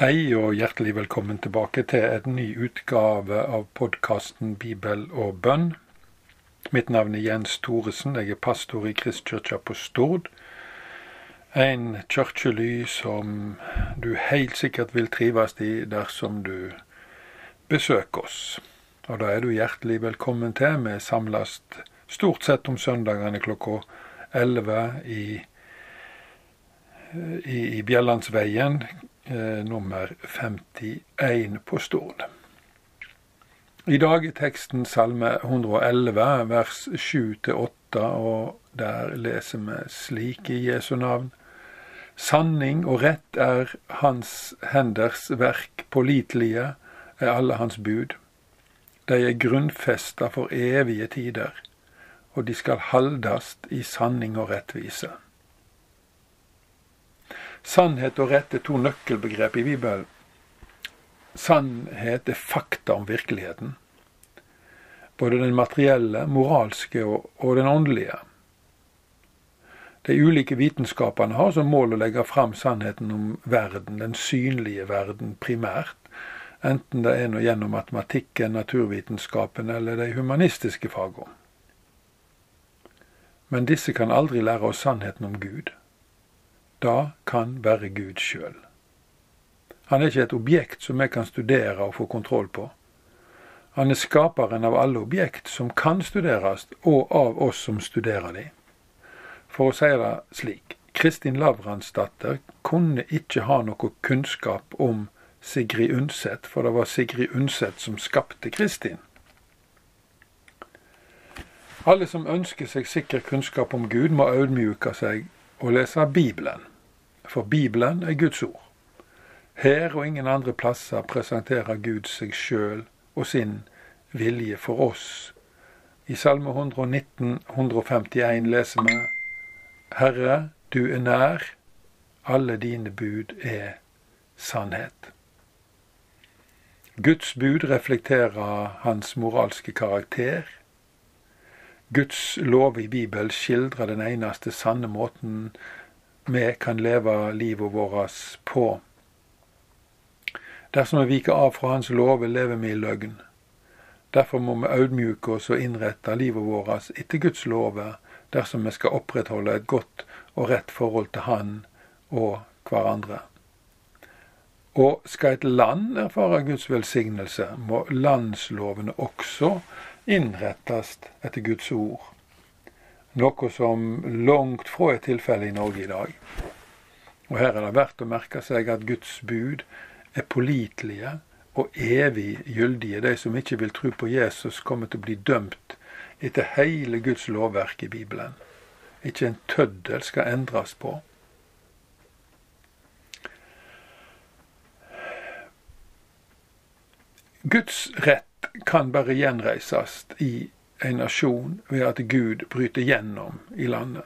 Hei og hjertelig velkommen tilbake til en ny utgave av podkasten Bibel og bønn. Mitt navn er Jens Thoresen, jeg er pastor i Kristkirka på Stord. En kirkely som du helt sikkert vil trives i dersom du besøker oss. Og da er du hjertelig velkommen til. Vi samles stort sett om søndagene klokka 11 i, i, i Bjellandsveien eh, nummer 51 på Stord. I dag er teksten Salme 111, vers 7-8, og der leser vi slik i Jesu navn. Sanning og rett er hans henders verk, pålitelige er alle hans bud. De er grunnfesta for evige tider, og de skal haldast i sanning og rettvise. Sannhet og rett er to nøkkelbegrep i Bibelen. Sannhet er fakta om virkeligheten. Både den materielle, moralske og, og den åndelige. De ulike vitenskapene har som mål å legge fram sannheten om verden, den synlige verden, primært. Enten det er noe gjennom matematikken, naturvitenskapen eller de humanistiske fagene. Men disse kan aldri lære oss sannheten om Gud da kan være Gud sjøl. Han er ikke et objekt som vi kan studere og få kontroll på. Han er skaperen av alle objekt som kan studeres, og av oss som studerer de. For å si det slik, Kristin Lavransdatter kunne ikke ha noe kunnskap om Sigrid Undset, for det var Sigrid Undset som skapte Kristin. Alle som ønsker seg sikker kunnskap om Gud, må audmjuke seg og lese Bibelen for Bibelen er Guds ord. Her og ingen andre plasser presenterer Gud seg sjøl og sin vilje for oss. I Salme 119, 151 leser vi Herre, du er nær, alle dine bud er sannhet. Guds bud reflekterer hans moralske karakter. Guds lov i Bibelen skildrer den eneste sanne måten vi kan leve livet vårt på. Dersom vi viker av fra Hans lover, lever vi i løgn. Derfor må vi audmjuke oss og innrette livet vårt etter Guds lover dersom vi skal opprettholde et godt og rett forhold til Han og hverandre. Og skal et land erfare Guds velsignelse, må landslovene også innrettes etter Guds ord noe som langt fra er tilfellet i Norge i dag. Og her er det verdt å merke seg at Guds bud er pålitelige og evig gyldige. De som ikke vil tro på Jesus, kommer til å bli dømt etter hele Guds lovverk i Bibelen. Ikke en tøddel skal endres på. Guds rett kan bare gjenreises i en nasjon ved at Gud bryter gjennom i landet.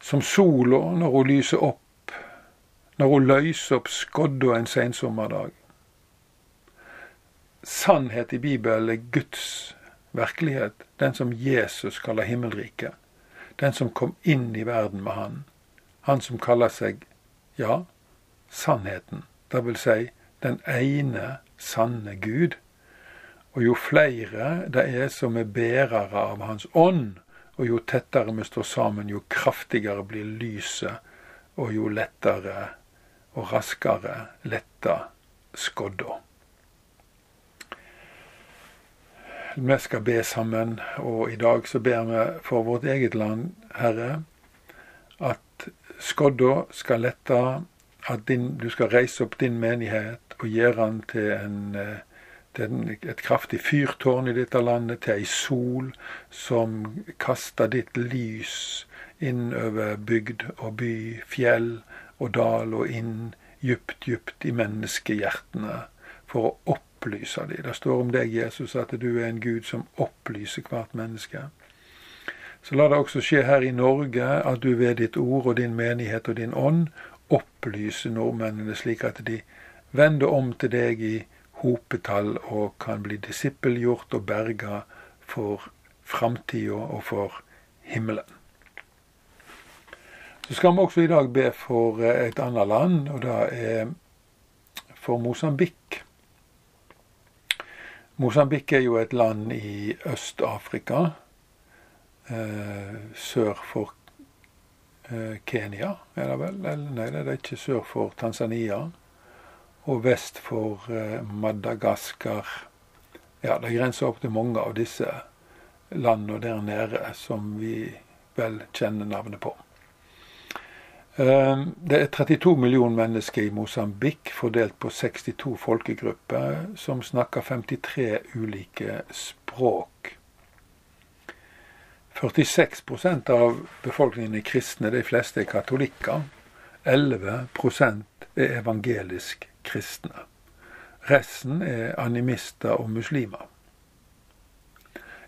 Som sola når hun lyser opp, når hun løser opp skodda en sensommerdag. Sannhet i Bibelen er Guds virkelighet, den som Jesus kaller himmelriket. Den som kom inn i verden med Han. Han som kaller seg, ja, sannheten. Det vil si den ene sanne Gud. Og jo flere det er som er bærere av Hans ånd, og jo tettere vi står sammen, jo kraftigere blir lyset, og jo lettere og raskere letter skodda. Vi skal be sammen, og i dag så ber vi for vårt eget land, Herre, at skodda skal lette, at din, du skal reise opp din menighet og gjøre den til en eh, til et kraftig fyrtårn i dette landet, til ei sol som kaster ditt lys inn over bygd og by, fjell og dal og inn djupt, djupt i menneskehjertene for å opplyse dem. Det står om deg, Jesus, at du er en Gud som opplyser hvert menneske. Så la det også skje her i Norge at du ved ditt ord og din menighet og din ånd opplyser nordmennene slik at de vender om til deg i hopetall og kan bli disippelgjort og berga for framtida og for himmelen. Så skal vi også i dag be for et annet land, og det er for Mosambik. Mosambik er jo et land i Øst-Afrika, eh, sør for eh, Kenya, er det vel? Eller, nei, det er ikke sør for Tanzania. Og vest for eh, Madagaskar. Ja, det grenser opp til mange av disse landene der nede som vi vel kjenner navnet på. Ehm, det er 32 millioner mennesker i Mosambik, fordelt på 62 folkegrupper, som snakker 53 ulike språk. 46% av befolkningen er kristne, de fleste er katolikker. 11% er evangelisk kristne. Resten er animister og muslimer.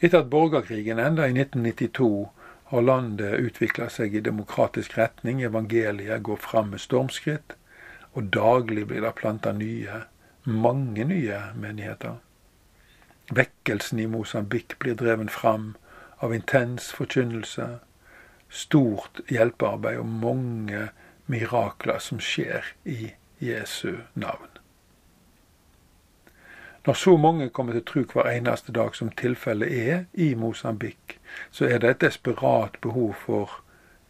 Etter at borgerkrigen enda i 1992 har landet utvikla seg i demokratisk retning. Evangeliet går fram med stormskritt. Og daglig blir det planta nye, mange nye menigheter. Vekkelsen i Mosambik blir dreven fram av intens forkynnelse, stort hjelpearbeid og mange mirakler som skjer i Jesu navn. Når så mange kommer til tro hver eneste dag som tilfellet er i Mosambik, så er det et desperat behov for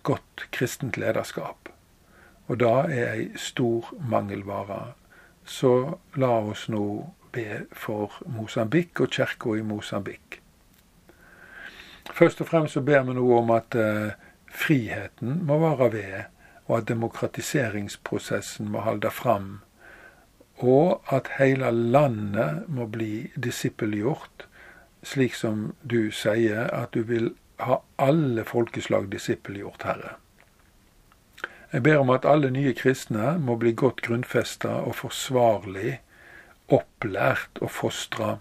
godt kristent lederskap. Og da er ei stor mangelvare. Så la oss nå be for Mosambik og kirka i Mosambik. Først og fremst så ber vi nå om at eh, friheten må være ved, og at demokratiseringsprosessen må holde fram og at hele landet må bli disippelgjort, slik som du sier at du vil ha alle folkeslag disippelgjort, Herre. Jeg ber om at alle nye kristne må bli godt grunnfesta og forsvarlig opplært og fostra.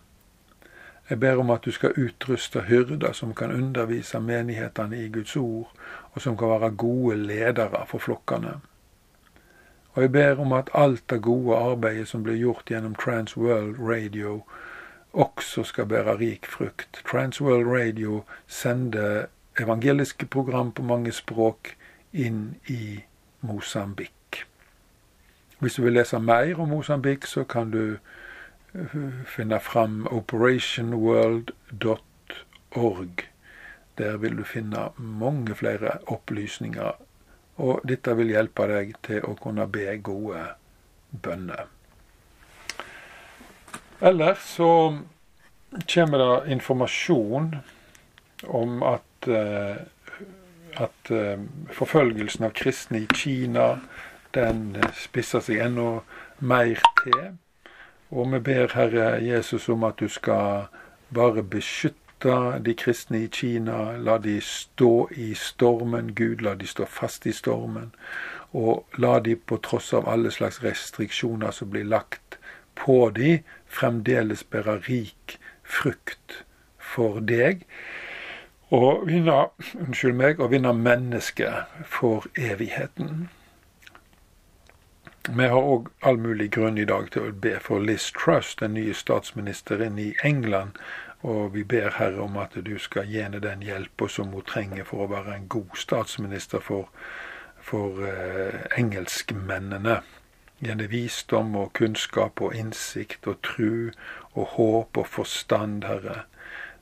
Jeg ber om at du skal utruste hyrder som kan undervise menighetene i Guds ord, og som kan være gode ledere for flokkene. Og jeg ber om at alt det gode arbeidet som blir gjort gjennom Transworld Radio, også skal bære rik frukt. Transworld Radio sender evangeliske program på mange språk inn i Mosambik. Hvis du vil lese mer om Mosambik, så kan du finne fram operationworld.org. Der vil du finne mange flere opplysninger og dette vil hjelpe deg til å kunne be gode bønner. Eller så kommer det informasjon om at, uh, at uh, forfølgelsen av kristne i Kina den spisser seg enda mer til. Og vi ber Herre Jesus om at du skal bare beskytte de kristne i Kina. La de stå i stormen. Gud, la de stå fast i stormen. Og la de på tross av alle slags restriksjoner som blir lagt på de, fremdeles bære rik frukt for deg. Og vinne, unnskyld meg, og vinne mennesket for evigheten. Vi har òg all mulig grunn i dag til å be for Liz Truss, den nye statsministeren i England, og vi ber Herre om at du skal gi henne den hjelpa som hun trenger for å være en god statsminister for, for eh, engelskmennene. Gi visdom og kunnskap og innsikt og tru og håp og forstand, Herre.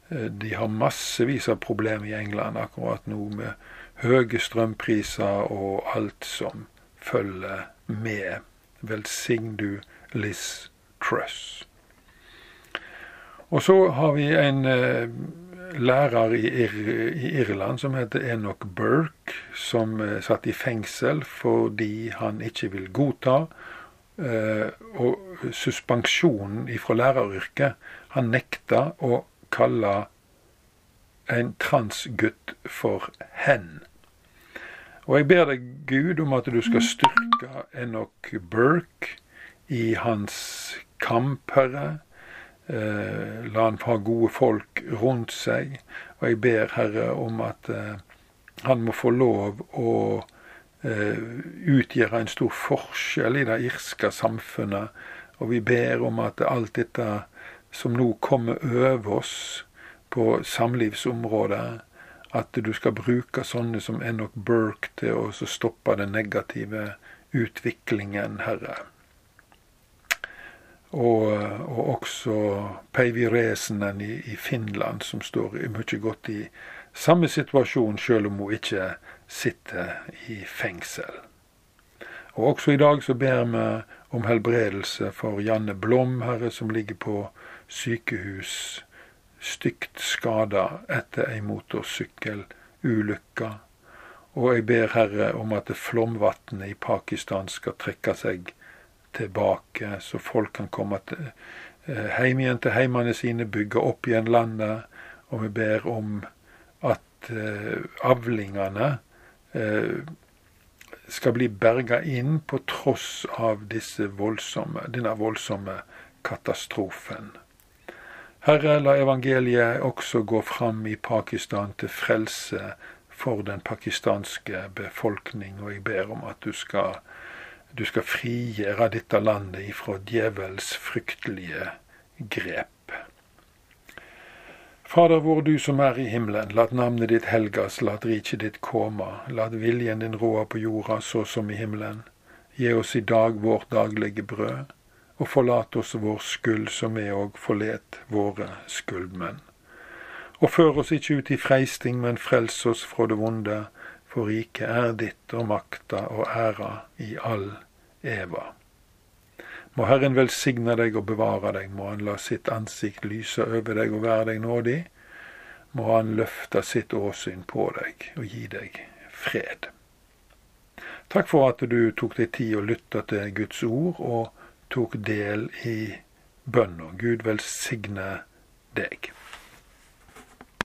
Eh, de har massevis av problemer i England akkurat nå med høye strømpriser og alt som følger med. Velsign du Liz Truss. Og så har vi en eh, lærer i, Ir i, Irland som heter Enoch Burke, som eh, satt i fengsel fordi han ikke vil godta eh, og suspensjonen fra læreryrket. Han nekta å kalle en transgutt for hen. Og jeg ber deg, Gud, om at du skal styrke Enoch Burke i hans kamp, Herre Eh, la han ha gode folk rundt seg. Og jeg ber Herre om at eh, han må få lov å eh, utgjøre en stor forskjell i det irske samfunnet. Og vi ber om at alt dette som nå kommer over oss på samlivsområdet, at du skal bruke sånne som Enoch Burke til å stoppe den negative utviklingen, Herre. Og, og også Päivi Resenen i, i, Finland, som står mye godt i samme situasjon, selv om hun ikke sitter i fengsel. Og også i dag så ber vi om helbredelse for Janne Blom, herre, som ligger på sykehus, stygt skada etter ei motorsykkelulykke. Og jeg ber Herre om at flomvannet i Pakistan skal trekke seg tilbake, så folk kan komme til, eh, hjem igjen til heimene sine, bygge opp igjen landet. Og vi ber om at eh, avlingene eh, skal bli berga inn på tross av voldsomme, denne voldsomme katastrofen. Herre, la evangeliet også gå fram i Pakistan til frelse for den pakistanske befolkning, og jeg ber om at du skal, du skal frigjøre dette landet ifra djevels fryktelige grep. Fader vår, du som er i himmelen, lat navnet ditt helgas, lat riket ditt komme, lat viljen din råde på jorda så som i himmelen. Gi oss i dag vårt daglige brød, og forlat oss vår skyld som vi òg forlet våre skyldmenn. Og før oss ikke ut i freisting, men frels oss fra det vonde, for riket er ditt og makta og æra i all eva. Må Herren velsigne deg og bevare deg, må Han la sitt ansikt lyse over deg og være deg nådig. Må Han løfte sitt åsyn på deg og gi deg fred. Takk for at du tok deg tid å lytte til Guds ord og tok del i bønna. Gud velsigne deg.